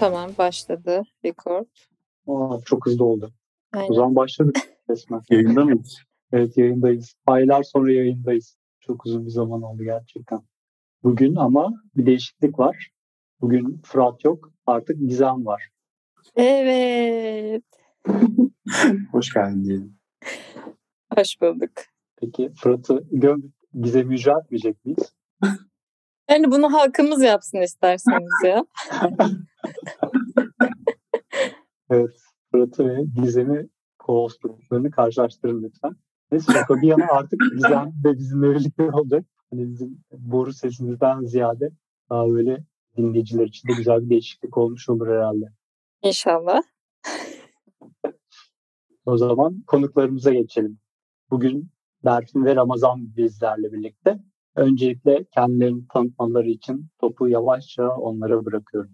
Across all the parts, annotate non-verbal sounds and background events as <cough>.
Tamam başladı record. Aa, çok hızlı oldu. Aynen. O zaman başladık <laughs> resmen. Yayında mıyız? Evet yayındayız. Aylar sonra yayındayız. Çok uzun bir zaman oldu gerçekten. Bugün ama bir değişiklik var. Bugün Fırat yok. Artık Gizem var. Evet. <laughs> Hoş geldin diyelim. Hoş bulduk. Peki Fırat'ı gömüp Gizem'i icra etmeyecek miyiz? Yani bunu halkımız yapsın isterseniz ya. <laughs> Evet. Fırat'ı ve Gizem'i co-hostluklarını karşılaştırın lütfen. Neyse şaka bir yana artık Gizem de bizimle birlikte olacak. Hani bizim boru sesimizden ziyade daha böyle dinleyiciler için de güzel bir değişiklik olmuş olur herhalde. İnşallah. O zaman konuklarımıza geçelim. Bugün Berfin ve Ramazan bizlerle birlikte. Öncelikle kendilerini tanıtmaları için topu yavaşça onlara bırakıyorum.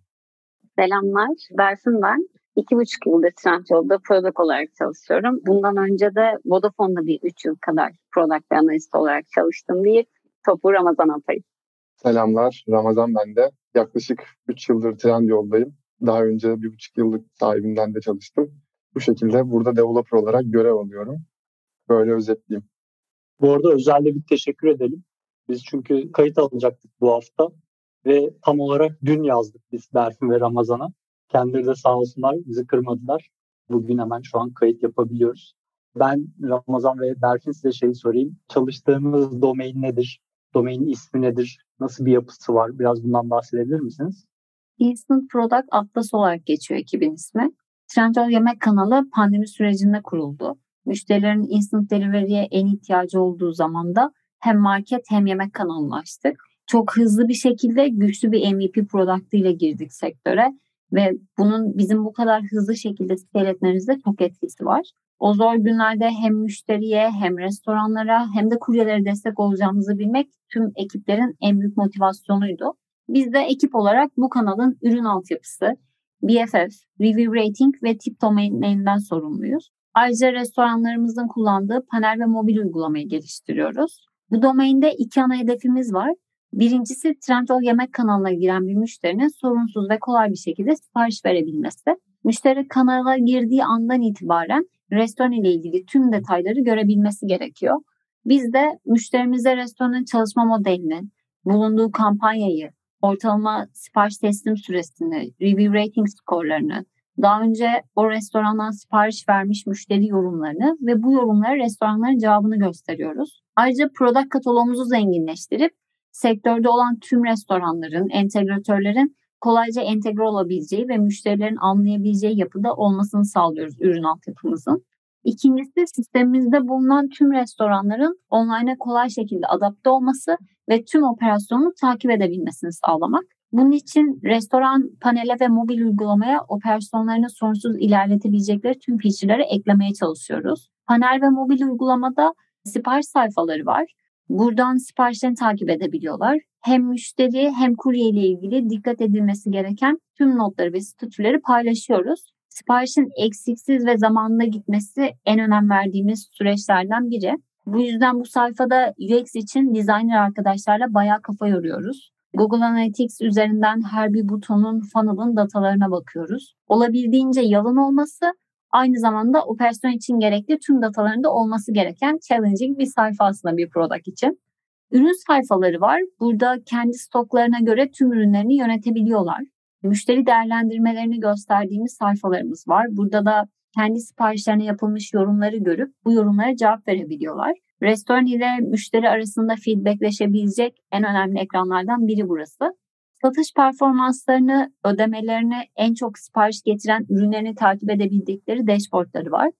Selamlar, Berfin ben. İki buçuk yıldır Trendyol'da product olarak çalışıyorum. Bundan önce de Vodafone'da bir üç yıl kadar product analist olarak çalıştım diye topu Ramazan atayım. Selamlar. Ramazan ben de. Yaklaşık 3 yıldır Trendyol'dayım. Daha önce bir buçuk yıllık sahibinden de çalıştım. Bu şekilde burada developer olarak görev alıyorum. Böyle özetleyeyim. Bu arada özellikle bir teşekkür edelim. Biz çünkü kayıt alacaktık bu hafta ve tam olarak dün yazdık biz Berfin ve Ramazan'a. Kendileri de sağ olsunlar bizi kırmadılar. Bugün hemen şu an kayıt yapabiliyoruz. Ben Ramazan ve Berfin size şeyi sorayım. Çalıştığınız domain nedir? Domainin ismi nedir? Nasıl bir yapısı var? Biraz bundan bahsedebilir misiniz? Instant Product Atlas olarak geçiyor ekibin ismi. Trendyol Yemek kanalı pandemi sürecinde kuruldu. Müşterilerin instant delivery'e en ihtiyacı olduğu zamanda hem market hem yemek kanalını açtık. Çok hızlı bir şekilde güçlü bir MVP product ile girdik sektöre ve bunun bizim bu kadar hızlı şekilde scale etmemizde çok etkisi var. O zor günlerde hem müşteriye hem restoranlara hem de kuryelere destek olacağımızı bilmek tüm ekiplerin en büyük motivasyonuydu. Biz de ekip olarak bu kanalın ürün altyapısı, BFF, review rating ve tip domainlerinden sorumluyuz. Ayrıca restoranlarımızın kullandığı panel ve mobil uygulamayı geliştiriyoruz. Bu domainde iki ana hedefimiz var. Birincisi Trendyol yemek kanalına giren bir müşterinin sorunsuz ve kolay bir şekilde sipariş verebilmesi. Müşteri kanala girdiği andan itibaren restoran ile ilgili tüm detayları görebilmesi gerekiyor. Biz de müşterimize restoranın çalışma modelini, bulunduğu kampanyayı, ortalama sipariş teslim süresini, review rating skorlarını, daha önce o restorandan sipariş vermiş müşteri yorumlarını ve bu yorumlara restoranların cevabını gösteriyoruz. Ayrıca product katalogumuzu zenginleştirip sektörde olan tüm restoranların, entegratörlerin kolayca entegre olabileceği ve müşterilerin anlayabileceği yapıda olmasını sağlıyoruz ürün altyapımızın. İkincisi sistemimizde bulunan tüm restoranların online'a kolay şekilde adapte olması ve tüm operasyonu takip edebilmesini sağlamak. Bunun için restoran panele ve mobil uygulamaya operasyonlarını sorunsuz ilerletebilecekleri tüm feature'ları eklemeye çalışıyoruz. Panel ve mobil uygulamada sipariş sayfaları var. Buradan siparişlerini takip edebiliyorlar. Hem müşteri hem kurye ile ilgili dikkat edilmesi gereken tüm notları ve statüleri paylaşıyoruz. Siparişin eksiksiz ve zamanında gitmesi en önem verdiğimiz süreçlerden biri. Bu yüzden bu sayfada UX için designer arkadaşlarla bayağı kafa yoruyoruz. Google Analytics üzerinden her bir butonun, funnel'ın datalarına bakıyoruz. Olabildiğince yalın olması, aynı zamanda operasyon için gerekli tüm datalarında olması gereken challenging bir sayfa aslında bir product için. Ürün sayfaları var. Burada kendi stoklarına göre tüm ürünlerini yönetebiliyorlar. Müşteri değerlendirmelerini gösterdiğimiz sayfalarımız var. Burada da kendi siparişlerine yapılmış yorumları görüp bu yorumlara cevap verebiliyorlar. Restoran ile müşteri arasında feedbackleşebilecek en önemli ekranlardan biri burası. Satış performanslarını, ödemelerini, en çok sipariş getiren ürünlerini takip edebildikleri dashboardları var.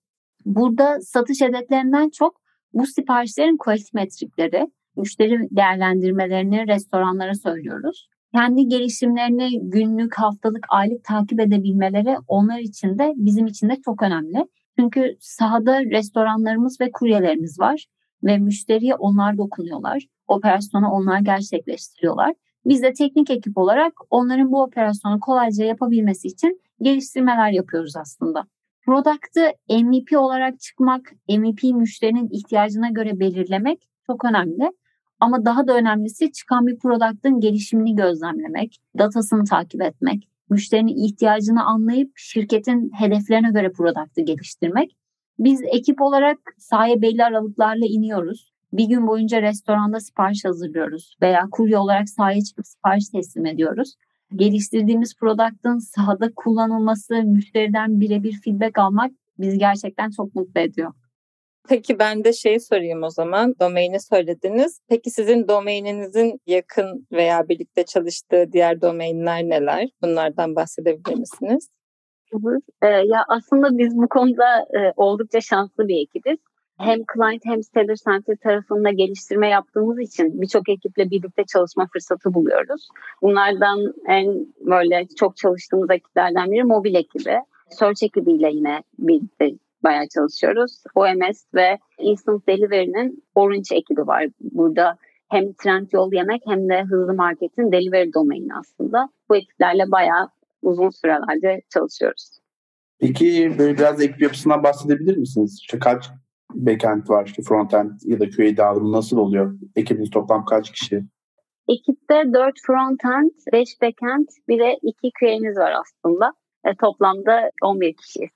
Burada satış hedeflerinden çok bu siparişlerin quality metrikleri, müşteri değerlendirmelerini restoranlara söylüyoruz. Kendi gelişimlerini günlük, haftalık, aylık takip edebilmeleri onlar için de bizim için de çok önemli. Çünkü sahada restoranlarımız ve kuryelerimiz var ve müşteriye onlar dokunuyorlar. Operasyonu onlar gerçekleştiriyorlar. Biz de teknik ekip olarak onların bu operasyonu kolayca yapabilmesi için geliştirmeler yapıyoruz aslında. Product'ı MVP olarak çıkmak, MVP müşterinin ihtiyacına göre belirlemek çok önemli. Ama daha da önemlisi çıkan bir product'ın gelişimini gözlemlemek, datasını takip etmek, müşterinin ihtiyacını anlayıp şirketin hedeflerine göre product'ı geliştirmek. Biz ekip olarak sahaya belli aralıklarla iniyoruz. Bir gün boyunca restoranda sipariş hazırlıyoruz veya kurye olarak sahaya çıkıp sipariş teslim ediyoruz. Geliştirdiğimiz product'ın sahada kullanılması, müşteriden birebir feedback almak bizi gerçekten çok mutlu ediyor. Peki ben de şeyi sorayım o zaman. Domaini söylediniz. Peki sizin domaininizin yakın veya birlikte çalıştığı diğer domainler neler? Bunlardan bahsedebilir misiniz? Olur. Ee, ya aslında biz bu konuda e, oldukça şanslı bir ekibiz. Hem client hem seller center tarafında geliştirme yaptığımız için birçok ekiple birlikte çalışma fırsatı buluyoruz. Bunlardan en böyle çok çalıştığımız ekiplerden biri mobil ekibi. Search ekibiyle yine birlikte bayağı çalışıyoruz. OMS ve Instant Delivery'nin Orange ekibi var. Burada hem Trendyol Yemek hem de Hızlı Market'in delivery domaini aslında. Bu ekiplerle bayağı uzun sürelerce çalışıyoruz. Peki böyle biraz ekip yapısından bahsedebilir misiniz? İşte kaç backend var, işte frontend ya da QA dağılımı nasıl oluyor? Ekibiniz toplam kaç kişi? Ekipte 4 frontend, 5 backend, bir de 2 QA'miz var aslında. E, toplamda 11 kişiyiz.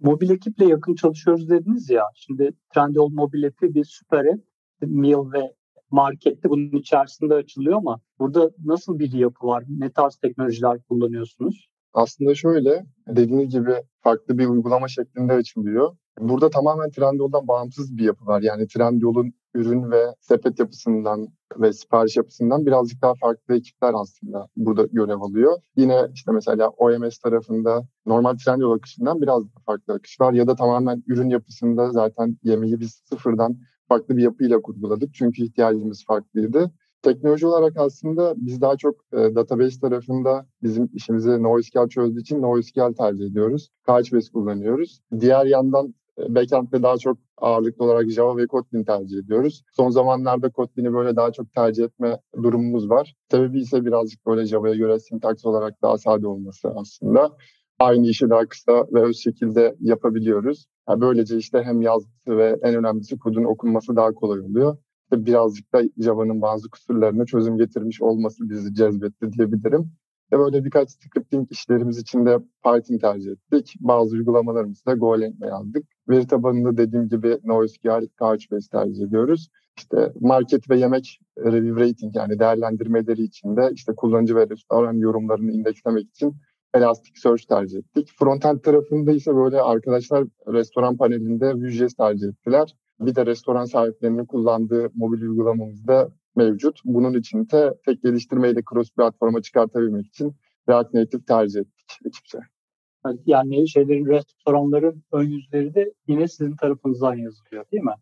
Mobil ekiple yakın çalışıyoruz dediniz ya. Şimdi Trendyol mobil epi bir süper app. Meal ve markette bunun içerisinde açılıyor ama burada nasıl bir yapı var? Ne tarz teknolojiler kullanıyorsunuz? Aslında şöyle, dediğiniz gibi farklı bir uygulama şeklinde açılıyor. Burada tamamen Trendyol'dan bağımsız bir yapı var. Yani Trendyol'un ürün ve sepet yapısından ve sipariş yapısından birazcık daha farklı ekipler aslında burada görev alıyor. Yine işte mesela OMS tarafında normal Trendyol akışından biraz daha farklı akış var ya da tamamen ürün yapısında zaten yemeği biz sıfırdan farklı bir yapıyla kurguladık. Çünkü ihtiyacımız farklıydı. Teknoloji olarak aslında biz daha çok e, database tarafında bizim işimizi NoSQL çözdüğü için NoSQL tercih ediyoruz. Couchbase kullanıyoruz. Diğer yandan backend'de daha çok ağırlıklı olarak Java ve Kotlin tercih ediyoruz. Son zamanlarda Kotlin'i böyle daha çok tercih etme durumumuz var. Sebebi ise birazcık böyle Java'ya göre sintaks olarak daha sade olması aslında. Aynı işi daha kısa ve öz şekilde yapabiliyoruz. Yani böylece işte hem yazması ve en önemlisi kodun okunması daha kolay oluyor. İşte birazcık da Java'nın bazı kusurlarına çözüm getirmiş olması bizi cezbetti diyebilirim. Ve böyle birkaç scripting işlerimiz için de Python tercih ettik. Bazı uygulamalarımızı da Golang yazdık. Veri tabanında dediğim gibi NoSQL, Couchbase tercih ediyoruz. İşte market ve yemek review rating yani değerlendirmeleri için de işte kullanıcı ve restoran yorumlarını indekslemek için Elasticsearch tercih ettik. Frontend tarafında ise böyle arkadaşlar restoran panelinde Vue.js tercih ettiler. Bir de restoran sahiplerinin kullandığı mobil uygulamamızda mevcut. Bunun için de tek geliştirmeyi de cross platforma çıkartabilmek için React Native tercih ettik ekipçe. Yani şeylerin restoranların ön yüzleri de yine sizin tarafınızdan yazılıyor değil mi?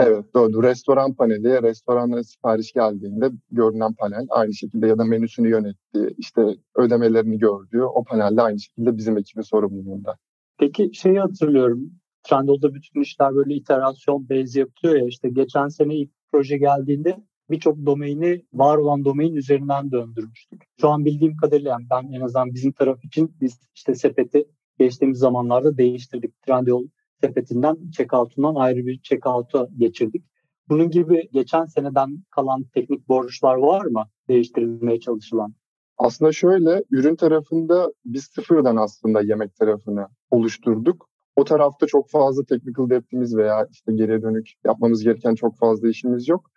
Evet doğru. Restoran paneli, restoranlara sipariş geldiğinde görünen panel aynı şekilde ya da menüsünü yönettiği, işte ödemelerini gördüğü o panelde aynı şekilde bizim ekibin sorumluluğunda. Peki şeyi hatırlıyorum. Trendyol'da bütün işler böyle iterasyon base yapılıyor ya işte geçen sene ilk proje geldiğinde birçok domaini var olan domain üzerinden döndürmüştük. Şu an bildiğim kadarıyla yani ben en azından bizim taraf için biz işte sepeti geçtiğimiz zamanlarda değiştirdik. Trendyol sepetinden checkout'undan ayrı bir checkout'a geçirdik. Bunun gibi geçen seneden kalan teknik borçlar var mı değiştirilmeye çalışılan? Aslında şöyle ürün tarafında biz sıfırdan aslında yemek tarafını oluşturduk. O tarafta çok fazla technical depth'imiz veya işte geriye dönük yapmamız gereken çok fazla işimiz yok.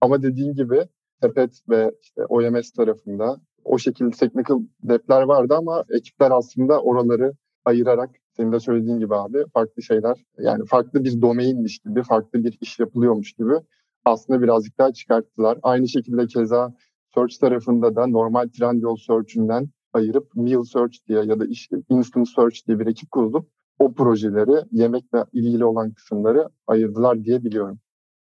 Ama dediğim gibi Sepet ve işte OMS tarafında o şekilde technical depth'ler vardı ama ekipler aslında oraları ayırarak senin de söylediğin gibi abi farklı şeyler yani farklı bir domainmiş gibi farklı bir iş yapılıyormuş gibi aslında birazcık daha çıkarttılar. Aynı şekilde keza search tarafında da normal Trendyol search'ünden ayırıp meal search diye ya da işte instant search diye bir ekip kurulup o projeleri yemekle ilgili olan kısımları ayırdılar diye biliyorum.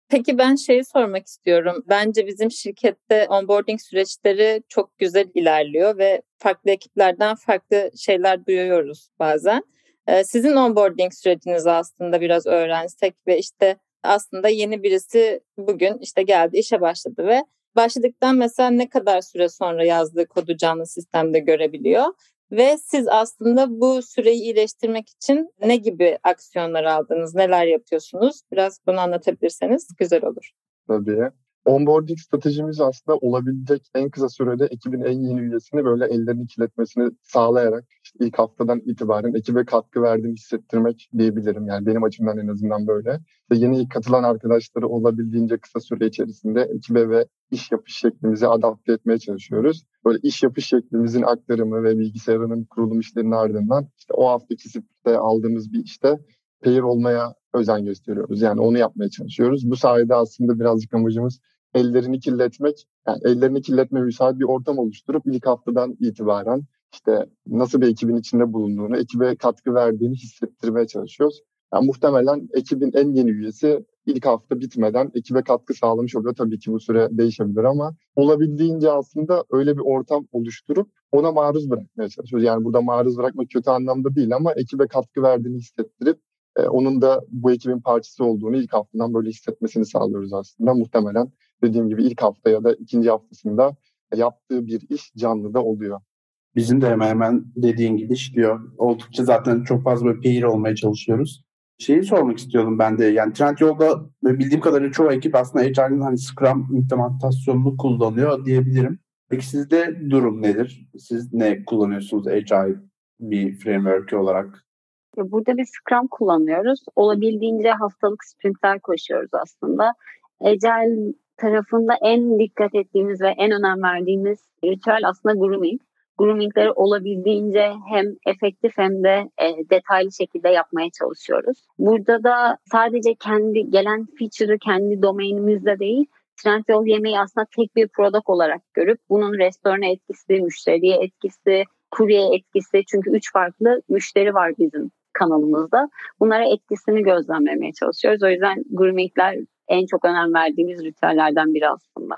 Peki ben şeyi sormak istiyorum. Bence bizim şirkette onboarding süreçleri çok güzel ilerliyor ve farklı ekiplerden farklı şeyler duyuyoruz bazen. Ee, sizin onboarding sürecinizi aslında biraz öğrensek ve işte aslında yeni birisi bugün işte geldi işe başladı ve başladıktan mesela ne kadar süre sonra yazdığı kodu canlı sistemde görebiliyor ve siz aslında bu süreyi iyileştirmek için ne gibi aksiyonlar aldınız, neler yapıyorsunuz? Biraz bunu anlatabilirseniz güzel olur. Tabii. Onboarding stratejimiz aslında olabilecek en kısa sürede ekibin en yeni üyesini böyle ellerini kirletmesini sağlayarak işte ilk haftadan itibaren ekibe katkı verdiğini hissettirmek diyebilirim. Yani benim açımdan en azından böyle. İşte yeni katılan arkadaşları olabildiğince kısa süre içerisinde ekibe ve iş yapış şeklimizi adapte etmeye çalışıyoruz. Böyle iş yapış şeklimizin aktarımı ve bilgisayarının kurulum işlerinin ardından işte o haftaki sprinte aldığımız bir işte pair olmaya özen gösteriyoruz. Yani onu yapmaya çalışıyoruz. Bu sayede aslında birazcık amacımız ellerini kirletmek, yani ellerini kirletme müsait bir ortam oluşturup ilk haftadan itibaren işte nasıl bir ekibin içinde bulunduğunu, ekibe katkı verdiğini hissettirmeye çalışıyoruz. Yani muhtemelen ekibin en yeni üyesi ilk hafta bitmeden ekibe katkı sağlamış oluyor. Tabii ki bu süre değişebilir ama olabildiğince aslında öyle bir ortam oluşturup ona maruz bırakmaya çalışıyoruz. Yani burada maruz bırakmak kötü anlamda değil ama ekibe katkı verdiğini hissettirip e, onun da bu ekibin parçası olduğunu ilk haftadan böyle hissetmesini sağlıyoruz aslında. Muhtemelen dediğim gibi ilk hafta ya da ikinci haftasında yaptığı bir iş canlı da oluyor. Bizim de hemen hemen dediğin gibi işliyor. Oldukça zaten çok fazla peer olmaya çalışıyoruz. Şeyi sormak istiyordum ben de. Yani Trendyol'da bildiğim kadarıyla çoğu ekip aslında Agile'ın hani Scrum implementasyonunu kullanıyor diyebilirim. Peki sizde durum nedir? Siz ne kullanıyorsunuz Agile bir framework olarak? Burada bir Scrum kullanıyoruz. Olabildiğince haftalık sprintler koşuyoruz aslında. Agile tarafında en dikkat ettiğimiz ve en önem verdiğimiz ritüel aslında grooming. Groomingleri olabildiğince hem efektif hem de e, detaylı şekilde yapmaya çalışıyoruz. Burada da sadece kendi gelen feature'ı kendi domainimizde değil, Trendyol yemeği aslında tek bir product olarak görüp bunun restorana etkisi, müşteriye etkisi, kurye etkisi çünkü üç farklı müşteri var bizim kanalımızda. Bunlara etkisini gözlemlemeye çalışıyoruz. O yüzden groomingler en çok önem verdiğimiz ritüellerden biri aslında.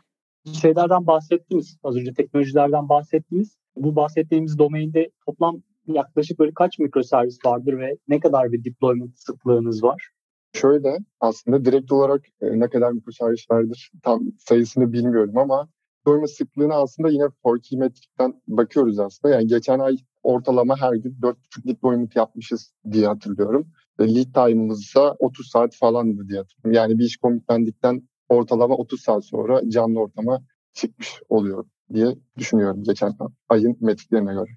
Şeylerden bahsettiniz, az önce teknolojilerden bahsettiniz. Bu bahsettiğimiz domainde toplam yaklaşık böyle kaç mikroservis vardır ve ne kadar bir deployment sıklığınız var? Şöyle aslında direkt olarak e, ne kadar mikroservis vardır tam sayısını bilmiyorum ama deployment sıklığını aslında yine Forkey metrikten bakıyoruz aslında. Yani geçen ay ortalama her gün 4,5 deployment yapmışız diye hatırlıyorum. Lead time'ımız ise 30 saat falandı diye hatırlıyorum. Yani bir iş komitlendikten ortalama 30 saat sonra canlı ortama çıkmış oluyor diye düşünüyorum geçen ayın metriklerine göre.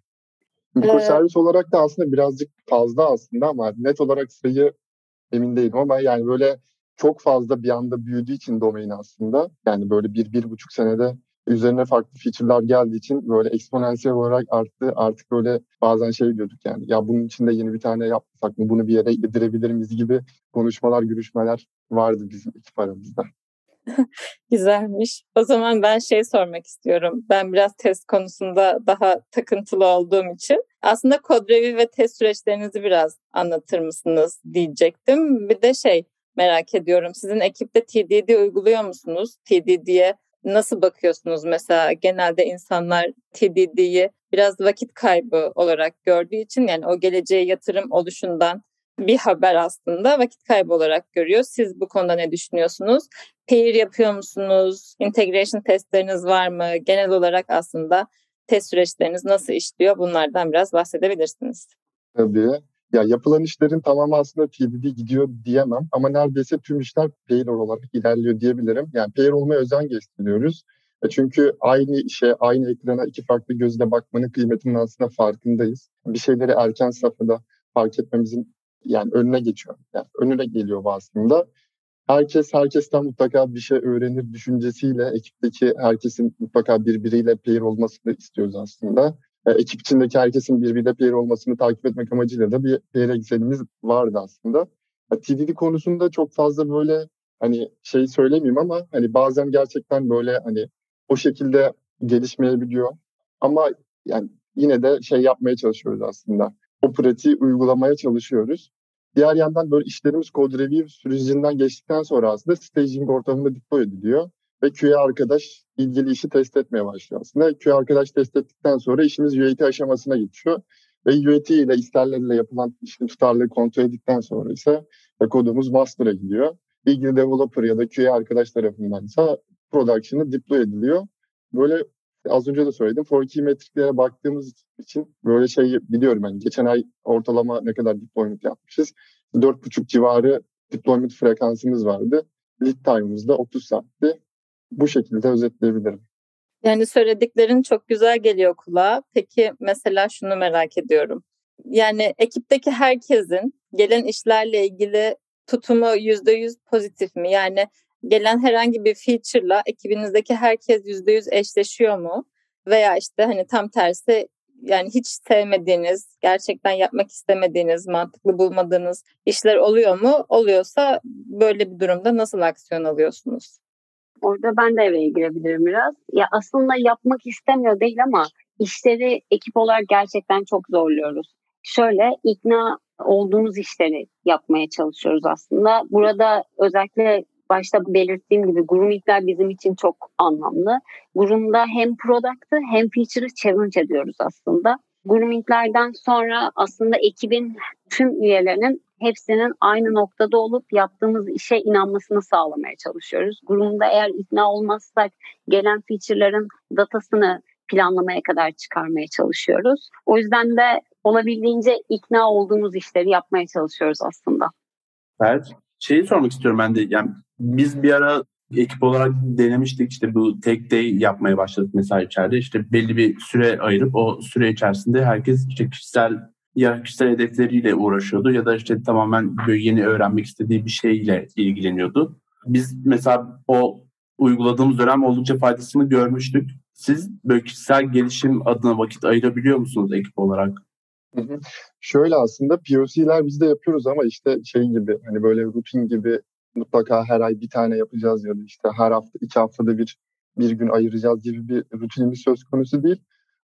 Mikroservis ee, olarak da aslında birazcık fazla aslında ama net olarak sayı emin değilim ama yani böyle çok fazla bir anda büyüdüğü için domain aslında yani böyle bir, bir buçuk senede üzerine farklı feature'lar geldiği için böyle eksponansiyel olarak arttı. Artık böyle bazen şey diyorduk yani ya bunun içinde yeni bir tane yapsak mı bunu bir yere yedirebilir miyiz gibi konuşmalar, görüşmeler vardı bizim ekip aramızda. <laughs> Güzelmiş. O zaman ben şey sormak istiyorum. Ben biraz test konusunda daha takıntılı olduğum için aslında kod review ve test süreçlerinizi biraz anlatır mısınız diyecektim. Bir de şey merak ediyorum. Sizin ekipte TDD uyguluyor musunuz? TDD'ye nasıl bakıyorsunuz mesela genelde insanlar TDD'yi biraz vakit kaybı olarak gördüğü için yani o geleceğe yatırım oluşundan bir haber aslında vakit kaybı olarak görüyor. Siz bu konuda ne düşünüyorsunuz? Pair yapıyor musunuz? Integration testleriniz var mı? Genel olarak aslında test süreçleriniz nasıl işliyor? Bunlardan biraz bahsedebilirsiniz. Tabii. Ya yapılan işlerin tamamı aslında TDD gidiyor diyemem ama neredeyse tüm işler payroll olarak ilerliyor diyebilirim. Yani payroll olmaya özen gösteriyoruz. E çünkü aynı işe, aynı ekrana iki farklı gözle bakmanın kıymetinin aslında farkındayız. Bir şeyleri erken safhada fark etmemizin yani önüne geçiyor. Yani önüne geliyor bu aslında. Herkes herkesten mutlaka bir şey öğrenir düşüncesiyle ekipteki herkesin mutlaka birbiriyle pair olmasını istiyoruz aslında ekip içindeki herkesin birbiriyle player olmasını takip etmek amacıyla da bir player Excel'imiz vardı aslında. Yani TDD konusunda çok fazla böyle hani şey söylemeyeyim ama hani bazen gerçekten böyle hani o şekilde gelişmeyebiliyor. Ama yani yine de şey yapmaya çalışıyoruz aslında. O pratiği uygulamaya çalışıyoruz. Diğer yandan böyle işlerimiz code review sürecinden geçtikten sonra aslında staging ortamında deploy ediliyor ve QA arkadaş ilgili işi test etmeye başlıyor aslında. QA arkadaş test ettikten sonra işimiz UAT aşamasına geçiyor. Ve UAT ile isterlerle yapılan işin tutarlılığı kontrol edildikten sonra ise kodumuz master'a gidiyor. İlgili developer ya da QA arkadaş tarafından ise production'a deploy ediliyor. Böyle az önce de söyledim. Forkey metriklere baktığımız için böyle şey biliyorum ben. Yani geçen ay ortalama ne kadar deployment yapmışız. 4.5 civarı deployment frekansımız vardı. Lead time'ımız da 30 saatti. Bu şekilde özetleyebilirim. Yani söylediklerin çok güzel geliyor kulağa. Peki mesela şunu merak ediyorum. Yani ekipteki herkesin gelen işlerle ilgili tutumu %100 pozitif mi? Yani gelen herhangi bir feature'la ekibinizdeki herkes %100 eşleşiyor mu? Veya işte hani tam tersi yani hiç sevmediğiniz, gerçekten yapmak istemediğiniz, mantıklı bulmadığınız işler oluyor mu? Oluyorsa böyle bir durumda nasıl aksiyon alıyorsunuz? Orada ben de devreye girebilirim biraz. Ya aslında yapmak istemiyor değil ama işleri ekip olarak gerçekten çok zorluyoruz. Şöyle ikna olduğumuz işleri yapmaya çalışıyoruz aslında. Burada özellikle başta belirttiğim gibi groomingler bizim için çok anlamlı. Groom'da hem product'ı hem feature'ı challenge ediyoruz aslında. Groominglerden sonra aslında ekibin tüm üyelerinin hepsinin aynı noktada olup yaptığımız işe inanmasını sağlamaya çalışıyoruz. Groom'da eğer ikna olmazsak gelen feature'ların datasını planlamaya kadar çıkarmaya çalışıyoruz. O yüzden de olabildiğince ikna olduğumuz işleri yapmaya çalışıyoruz aslında. Evet. Şeyi sormak istiyorum ben de. Yani biz bir ara ekip olarak denemiştik işte bu tek day yapmaya başladık mesela içeride işte belli bir süre ayırıp o süre içerisinde herkes işte kişisel ya kişisel hedefleriyle uğraşıyordu ya da işte tamamen böyle yeni öğrenmek istediği bir şeyle ilgileniyordu. Biz mesela o uyguladığımız dönem oldukça faydasını görmüştük. Siz böyle kişisel gelişim adına vakit ayırabiliyor musunuz ekip olarak? Hı hı. Şöyle aslında POC'ler biz de yapıyoruz ama işte şey gibi hani böyle rutin gibi mutlaka her ay bir tane yapacağız ya da işte her hafta iki haftada bir bir gün ayıracağız gibi bir rutinimiz söz konusu değil.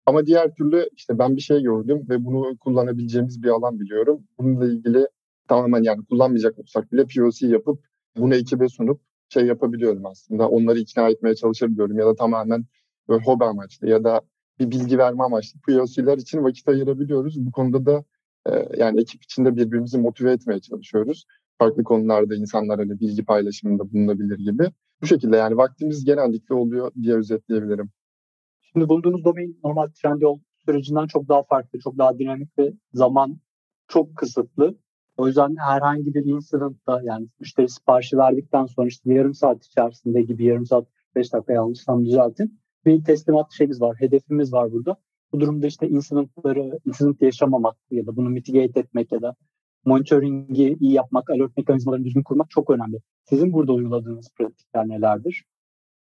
Ama diğer türlü işte ben bir şey gördüm ve bunu kullanabileceğimiz bir alan biliyorum. Bununla ilgili tamamen yani kullanmayacak olsak bile POC yapıp bunu ekibe sunup şey yapabiliyorum aslında. Onları ikna etmeye çalışabiliyorum ya da tamamen böyle hobi amaçlı ya da bir bilgi verme amaçlı POC'ler için vakit ayırabiliyoruz. Bu konuda da e, yani ekip içinde birbirimizi motive etmeye çalışıyoruz. Farklı konularda insanlar hani bilgi paylaşımında bulunabilir gibi. Bu şekilde yani vaktimiz genellikle oluyor diye özetleyebilirim. Şimdi bulunduğunuz domain normal Trendyol sürecinden çok daha farklı, çok daha dinamik ve zaman çok kısıtlı. O yüzden herhangi bir incidentta yani müşteri siparişi verdikten sonra işte yarım saat içerisinde gibi yarım saat 5 dakika yanlışsam düzeltin. Bir teslimat şeyimiz var, hedefimiz var burada. Bu durumda işte incidentları, incident yaşamamak ya da bunu mitigate etmek ya da monitoringi iyi yapmak, alert mekanizmalarını düzgün kurmak çok önemli. Sizin burada uyguladığınız pratikler nelerdir?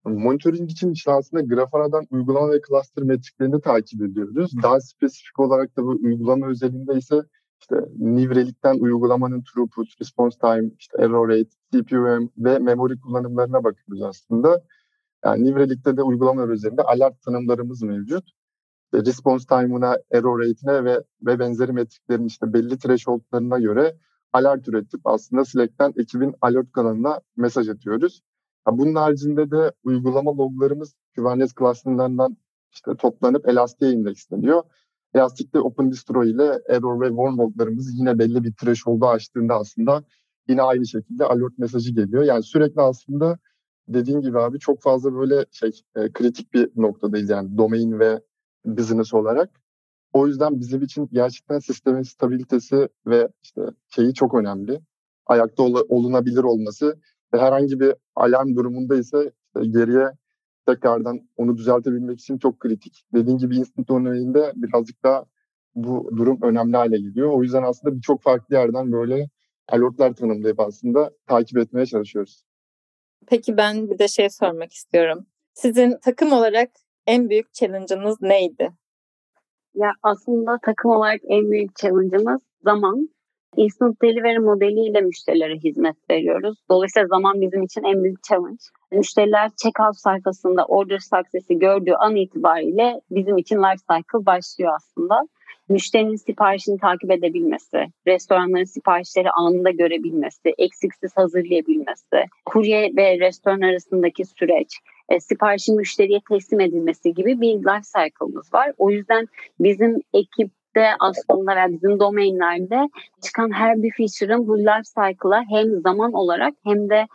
Monitoring için işte aslında Grafana'dan uygulama ve cluster metriklerini takip ediyoruz. Daha spesifik olarak da bu uygulama özelinde ise işte New Relic'ten uygulamanın throughput, response time, işte error rate, CPUM ve memory kullanımlarına bakıyoruz aslında. Yani New Relic'te de uygulama üzerinde alert tanımlarımız mevcut. İşte response time'ına, error rate'ine ve, ve benzeri metriklerin işte belli thresholdlarına göre alert üretip aslında Slack'ten ekibin alert kanalına mesaj atıyoruz. Bunun haricinde de uygulama loglarımız Kubernetes cluster'larından işte toplanıp Elastic'e indeksleniyor. Elastic'te OpenDistro ile error ve warn loglarımız yine belli bir threshold'u aştığında aslında yine aynı şekilde alert mesajı geliyor. Yani sürekli aslında dediğin gibi abi çok fazla böyle şey e, kritik bir noktadayız yani domain ve business olarak. O yüzden bizim için gerçekten sistemin stabilitesi ve işte şeyi çok önemli. Ayakta ol- olunabilir olması herhangi bir alarm durumunda ise işte geriye tekrardan onu düzeltebilmek için çok kritik. Dediğim gibi instant örneğinde birazcık daha bu durum önemli hale geliyor. O yüzden aslında birçok farklı yerden böyle alertler tanımlayıp aslında takip etmeye çalışıyoruz. Peki ben bir de şey sormak istiyorum. Sizin takım olarak en büyük challenge'ınız neydi? Ya aslında takım olarak en büyük challenge'ımız zaman. Instant Delivery modeliyle müşterilere hizmet veriyoruz. Dolayısıyla zaman bizim için en büyük challenge. Müşteriler checkout sayfasında order success'i gördüğü an itibariyle bizim için life cycle başlıyor aslında. Müşterinin siparişini takip edebilmesi, restoranların siparişleri anında görebilmesi, eksiksiz hazırlayabilmesi, kurye ve restoran arasındaki süreç, e, siparişin müşteriye teslim edilmesi gibi bir life cycle'ımız var. O yüzden bizim ekip de aslında ve bizim domainlerde çıkan her bir feature'ın bu life cycle'a hem zaman olarak hem de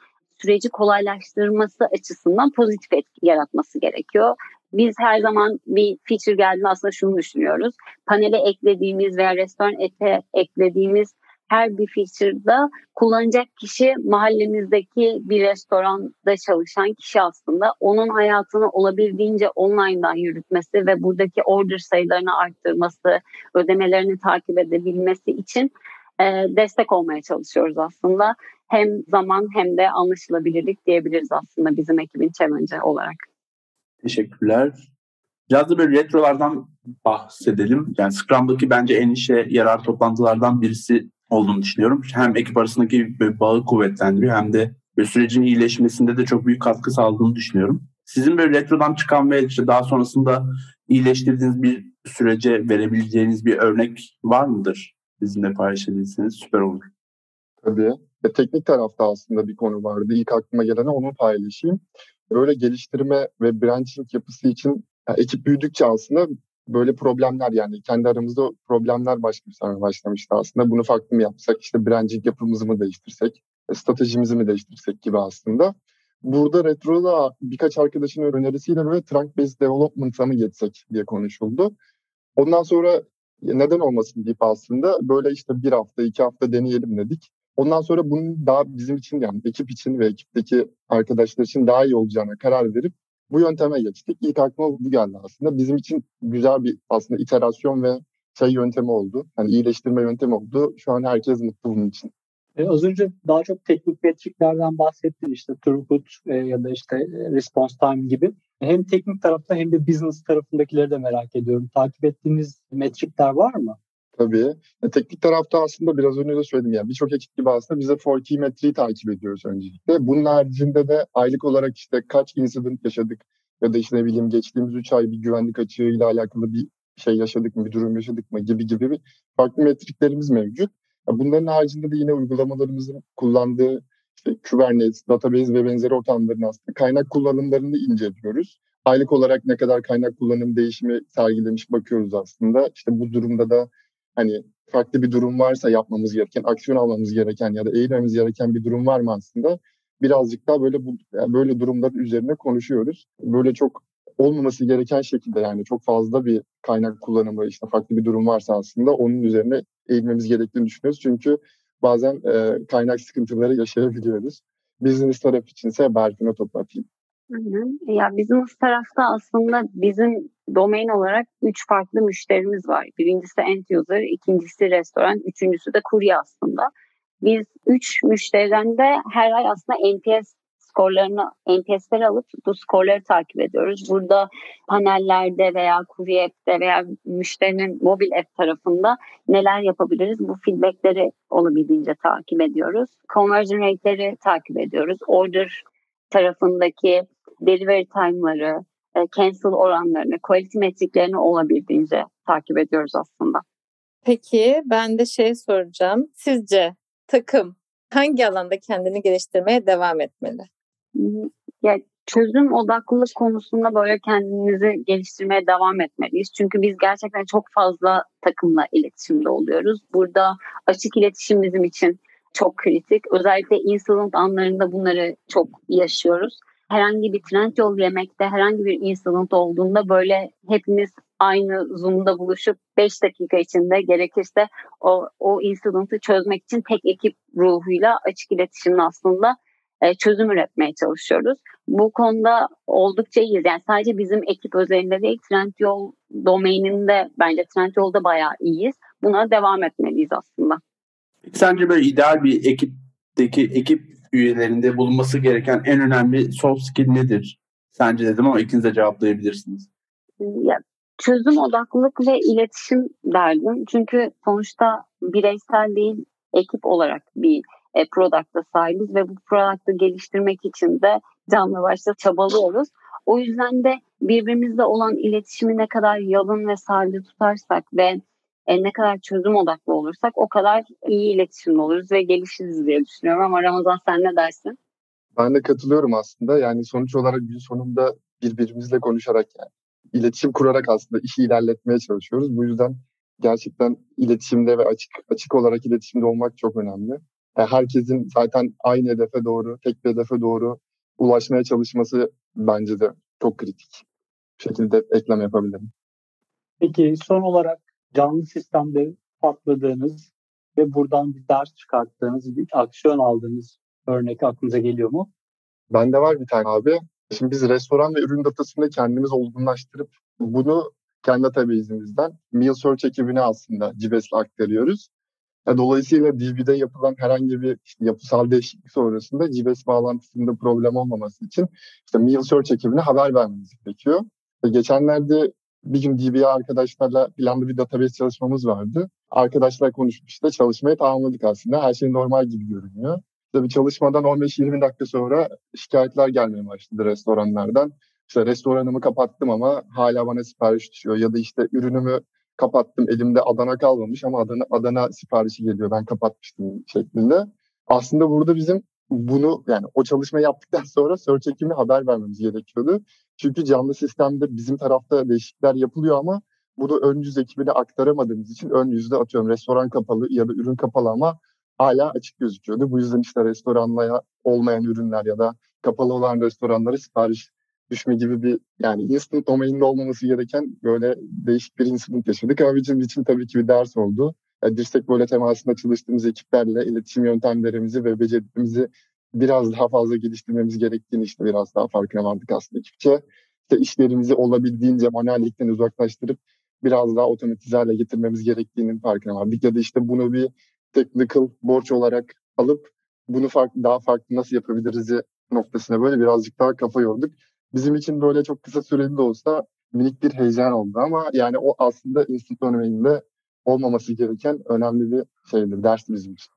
süreci kolaylaştırması açısından pozitif etki yaratması gerekiyor. Biz her zaman bir feature geldiğinde aslında şunu düşünüyoruz. Panele eklediğimiz veya restoran ete eklediğimiz her bir feature'da kullanacak kişi mahallemizdeki bir restoranda çalışan kişi aslında. Onun hayatını olabildiğince online'dan yürütmesi ve buradaki order sayılarını arttırması, ödemelerini takip edebilmesi için e, destek olmaya çalışıyoruz aslında. Hem zaman hem de anlaşılabilirlik diyebiliriz aslında bizim ekibin challenge olarak. Teşekkürler. Biraz da böyle retrolardan bahsedelim. Yani Scrum'daki bence en işe yarar toplantılardan birisi olduğunu düşünüyorum. Hem ekip arasındaki bağı kuvvetlendiriyor hem de sürecin iyileşmesinde de çok büyük katkı sağladığını düşünüyorum. Sizin böyle retrodan çıkan ve işte daha sonrasında iyileştirdiğiniz bir sürece verebileceğiniz bir örnek var mıdır? Bizimle paylaşabilirseniz süper olur. Tabii. E, teknik tarafta aslında bir konu vardı. İlk aklıma gelene onu paylaşayım. Böyle geliştirme ve branching yapısı için yani ekip büyüdükçe aslında böyle problemler yani kendi aramızda problemler başlamışlar başlamıştı aslında. Bunu farklı mı yapsak işte branding yapımızı mı değiştirsek, e, stratejimizi mi değiştirsek gibi aslında. Burada Retro'da birkaç arkadaşın önerisiyle böyle trunk based development'a mı geçsek diye konuşuldu. Ondan sonra neden olmasın deyip aslında böyle işte bir hafta iki hafta deneyelim dedik. Ondan sonra bunun daha bizim için yani ekip için ve ekipteki arkadaşlar için daha iyi olacağına karar verip bu yönteme geçtik. İlk aklıma bu geldi aslında. Bizim için güzel bir aslında iterasyon ve şey yöntemi oldu. Yani iyileştirme yöntemi oldu. Şu an herkes mutlu bunun için. E, az önce daha çok teknik metriklerden bahsettin işte throughput e, ya da işte e, response time gibi. Hem teknik tarafta hem de business tarafındakileri de merak ediyorum. Takip ettiğiniz metrikler var mı? Tabii. E, teknik tarafta aslında biraz önce de söyledim yani birçok ekip gibi aslında bize 4 metriği takip ediyoruz öncelikle. Bunun haricinde de aylık olarak işte kaç incident yaşadık ya da işte ne bileyim geçtiğimiz 3 ay bir güvenlik açığıyla alakalı bir şey yaşadık mı, bir durum yaşadık mı gibi gibi bir farklı metriklerimiz mevcut. Bunların haricinde de yine uygulamalarımızın kullandığı işte Kubernetes, database ve benzeri ortamların aslında kaynak kullanımlarını inceliyoruz. Aylık olarak ne kadar kaynak kullanım değişimi sergilemiş bakıyoruz aslında. İşte bu durumda da hani farklı bir durum varsa yapmamız gereken, aksiyon almamız gereken ya da eğilmemiz gereken bir durum var mı aslında? Birazcık daha böyle bu yani böyle durumların üzerine konuşuyoruz. Böyle çok olmaması gereken şekilde yani çok fazla bir kaynak kullanımı işte farklı bir durum varsa aslında onun üzerine eğilmemiz gerektiğini düşünüyoruz. Çünkü bazen e, kaynak sıkıntıları yaşayabiliyoruz. Business taraf içinse Berfin'e toplatayım. Aynen. Ya business tarafta aslında bizim domain olarak üç farklı müşterimiz var. Birincisi end user, ikincisi restoran, üçüncüsü de kurye aslında. Biz üç müşteriden de her ay aslında NPS skorlarını, NPS'leri alıp bu skorları takip ediyoruz. Burada panellerde veya kurye app'te veya müşterinin mobil app tarafında neler yapabiliriz? Bu feedbackleri olabildiğince takip ediyoruz. Conversion rate'leri takip ediyoruz. Order tarafındaki delivery time'ları, e, cancel oranlarını, quality metriklerini olabildiğince takip ediyoruz aslında. Peki ben de şey soracağım. Sizce takım hangi alanda kendini geliştirmeye devam etmeli? Ya çözüm odaklılık konusunda böyle kendimizi geliştirmeye devam etmeliyiz. Çünkü biz gerçekten çok fazla takımla iletişimde oluyoruz. Burada açık iletişim bizim için çok kritik. Özellikle incident anlarında bunları çok yaşıyoruz herhangi bir trend yol yemekte herhangi bir incident olduğunda böyle hepimiz aynı Zoom'da buluşup 5 dakika içinde gerekirse o, o incident'ı çözmek için tek ekip ruhuyla açık iletişimle aslında e, çözüm üretmeye çalışıyoruz. Bu konuda oldukça iyiyiz. Yani sadece bizim ekip özelinde değil Trendyol domaininde bence Trendyol'da bayağı iyiyiz. Buna devam etmeliyiz aslında. Sence böyle ideal bir ekipteki ekip üyelerinde bulunması gereken en önemli soft skill nedir? Sence dedim ama ikiniz de cevaplayabilirsiniz. Ya, çözüm odaklılık ve iletişim derdim. Çünkü sonuçta bireysel değil ekip olarak bir e, product'a sahibiz ve bu product'ı geliştirmek için de canlı başta çabalıyoruz. O yüzden de birbirimizle olan iletişimi ne kadar yalın ve sade tutarsak ve e, ne kadar çözüm odaklı olursak o kadar iyi iletişimde oluruz ve gelişiriz diye düşünüyorum. Ama Ramazan sen ne dersin? Ben de katılıyorum aslında. Yani sonuç olarak gün sonunda birbirimizle konuşarak yani iletişim kurarak aslında işi ilerletmeye çalışıyoruz. Bu yüzden gerçekten iletişimde ve açık açık olarak iletişimde olmak çok önemli. Yani herkesin zaten aynı hedefe doğru, tek bir hedefe doğru ulaşmaya çalışması bence de çok kritik. Bu şekilde eklem yapabilirim. Peki son olarak canlı sistemde patladığınız ve buradan bir ders çıkarttığınız, bir aksiyon aldığınız örnek aklınıza geliyor mu? Bende var bir tane abi. Şimdi biz restoran ve ürün datasını kendimiz olgunlaştırıp bunu kendi database'imizden Meal Search ekibine aslında Cibes'le aktarıyoruz. Dolayısıyla DB'de yapılan herhangi bir işte yapısal değişiklik sonrasında GBS bağlantısında problem olmaması için işte Meal Search ekibine haber vermemiz gerekiyor. Ve geçenlerde bir gün DBA arkadaşlarla planlı bir database çalışmamız vardı. Arkadaşlar konuşmuştu. Çalışmayı tamamladık aslında. Her şey normal gibi görünüyor. İşte bir çalışmadan 15-20 dakika sonra şikayetler gelmeye başladı restoranlardan. İşte restoranımı kapattım ama hala bana sipariş düşüyor. Ya da işte ürünümü kapattım elimde Adana kalmamış ama Adana, Adana siparişi geliyor ben kapatmıştım şeklinde. Aslında burada bizim bunu yani o çalışma yaptıktan <laughs> sonra search ekibine haber vermemiz gerekiyordu. Çünkü canlı sistemde bizim tarafta değişiklikler yapılıyor ama bunu ön yüz ekibine aktaramadığımız için ön yüzde atıyorum restoran kapalı ya da ürün kapalı ama hala açık gözüküyordu. Bu yüzden işte restoranla olmayan ürünler ya da kapalı olan restoranlara sipariş düşme gibi bir yani instant domain'de olmaması gereken böyle değişik bir incident yaşadık. Ama bizim için tabii ki bir ders oldu. Yani dirsek böyle temasında çalıştığımız ekiplerle iletişim yöntemlerimizi ve becerilerimizi biraz daha fazla geliştirmemiz gerektiğini işte biraz daha farkına vardık aslında ekipçe. İşte işlerimizi olabildiğince manuellikten uzaklaştırıp biraz daha otomatize hale getirmemiz gerektiğinin farkına vardık. Ya da işte bunu bir technical borç olarak alıp bunu farklı, daha farklı nasıl yapabiliriz noktasına böyle birazcık daha kafa yorduk bizim için böyle çok kısa süreli de olsa minik bir heyecan oldu ama yani o aslında instant learning'de olmaması gereken önemli bir şeydir, ders bizim için.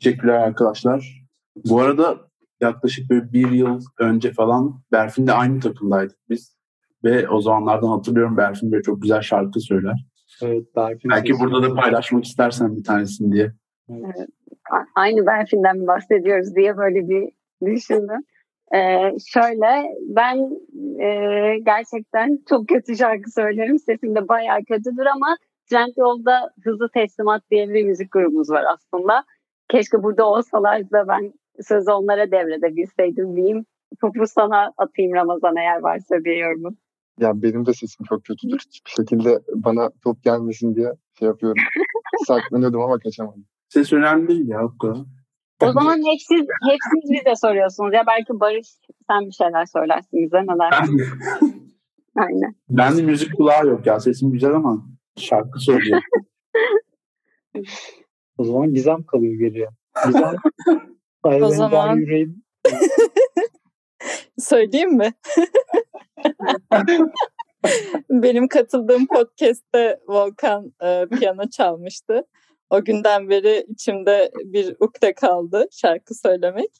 Teşekkürler arkadaşlar. Bu arada yaklaşık böyle bir yıl önce falan Berfin'de aynı takımdaydık biz. Ve o zamanlardan hatırlıyorum Berfin böyle çok güzel şarkı söyler. Evet Berfin. Belki burada da paylaşmak istersen bir tanesini diye. Evet. Aynı Berfin'den mi bahsediyoruz diye böyle bir düşündüm. Ee, şöyle ben e, gerçekten çok kötü şarkı söylerim. Sesim de bayağı kötüdür ama Trendyol'da Hızlı Teslimat diye bir müzik grubumuz var aslında. Keşke burada olsalardı da ben sözü onlara devredebilseydim diyeyim. Topu sana atayım Ramazan eğer varsa bir yorumun. Ya benim de sesim çok kötüdür. Hiçbir şekilde bana top gelmesin diye şey yapıyorum. <laughs> Saklanıyordum ama kaçamadım. Ses önemli değil ya o kadar. O zaman hep siz, hep siz bize soruyorsunuz. Ya belki Barış sen bir şeyler söylersin bize neler? Aynen. Ben de müzik kulağı yok ya. Sesim güzel ama şarkı söylüyor. <laughs> o zaman Gizem kalıyor geriye. Gizem <laughs> o zaman yüreğim. <laughs> Söyleyeyim mi? Benim katıldığım podcast'te Volkan e, piyano çalmıştı. O günden beri içimde bir ukde kaldı şarkı söylemek.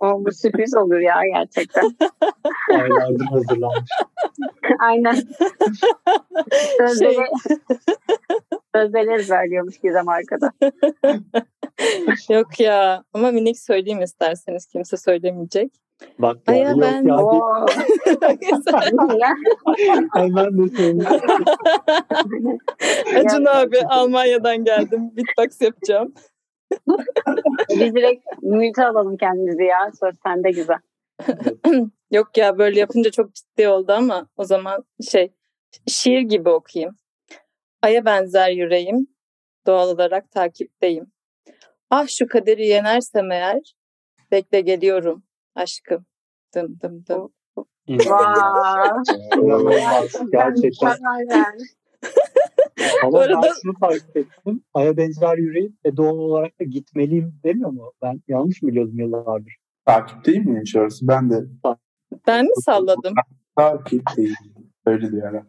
o bu sürpriz olur ya gerçekten. Aylardır hazırlanmış. <laughs> Aynen. Sözleri, <laughs> şey... sözleri ezberliyormuş Gizem arkada. <laughs> Yok ya ama minik söyleyeyim isterseniz kimse söylemeyecek. Bak ya, Aya ben... Ya, Hemen de söyleyeyim. Acun abi Almanya'dan geldim. Beatbox yapacağım. Biz direkt mülte alalım kendimizi ya. Söz sende güzel. <clears throat> Yok ya böyle yapınca çok ciddi oldu ama o zaman şey şiir gibi okuyayım. Aya benzer yüreğim, doğal olarak takipteyim. Ah şu kaderi yenersem eğer, bekle geliyorum aşkım. Dım dım dım. Gerçekten. Ama arada... ben şunu fark ettim. Aya benzer yüreğim ve doğal olarak da gitmeliyim demiyor mu? Ben yanlış mı biliyordum yıllardır? Takip değil mi yaşarısı? Ben de. Ben mi salladım? Takip değil. Öyle diyor herhalde.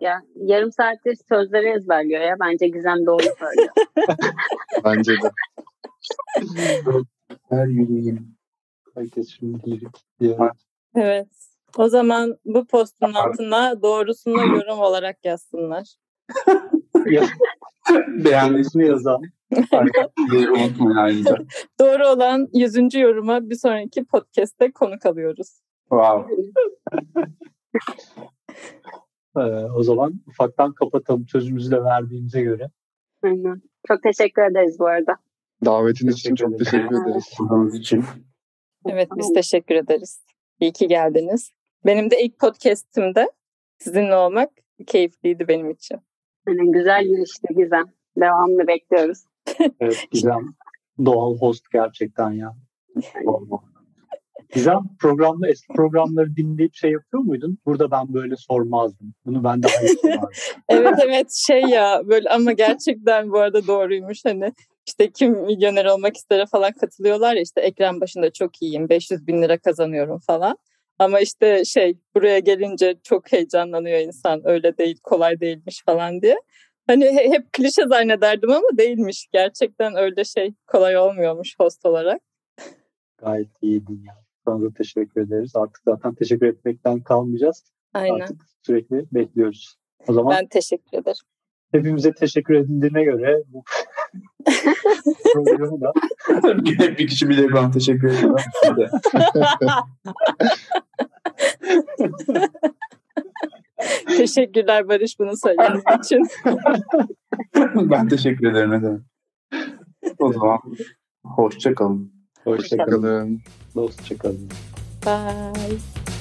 Ya yarım saattir sözleri ezberliyor ya. Bence Gizem doğru söylüyor. <laughs> Bence de. <laughs> Her yüreğim. Herkes şimdi Evet. O zaman bu postun altına doğrusunu yorum olarak yazsınlar. <laughs> <laughs> Beğendisini yazan. Unutmayın ayrıca. Doğru olan 100. yoruma bir sonraki podcast'te konuk alıyoruz. Wow. <laughs> ee, o zaman ufaktan kapatalım sözümüzü de verdiğimize göre. Aynen. Çok teşekkür ederiz bu arada. Davetiniz için çok teşekkür ederiz. Sunduğunuz için. Evet biz teşekkür ederiz. İyi ki geldiniz. Benim de ilk podcast'imde sizinle olmak keyifliydi benim için. Yani güzel girişti Gizem. Devamını bekliyoruz. Evet, Gizem doğal host gerçekten ya. Gizem programda eski programları dinleyip şey yapıyor muydun? Burada ben böyle sormazdım. Bunu ben daha iyi sorardım. <laughs> evet evet şey ya böyle ama gerçekten bu arada doğruymuş hani işte kim milyoner olmak istere falan katılıyorlar ya işte ekran başında çok iyiyim 500 bin lira kazanıyorum falan. Ama işte şey buraya gelince çok heyecanlanıyor insan öyle değil kolay değilmiş falan diye. Hani hep klişe zannederdim ama değilmiş. Gerçekten öyle şey kolay olmuyormuş host olarak. Gayet iyiydin ya. Sana da teşekkür ederiz. Artık zaten teşekkür etmekten kalmayacağız. Aynen. Artık sürekli bekliyoruz. O zaman ben teşekkür ederim. Hepimize teşekkür edildiğine göre bu <laughs> programı da bir kişi bile bana teşekkür ediyor. Teşekkürler Barış bunu söylediğin için. ben teşekkür ederim. Ederim. O zaman hoşçakalın. hoşçakalın. Hoşçakalın. Hoşçakalın. Bye.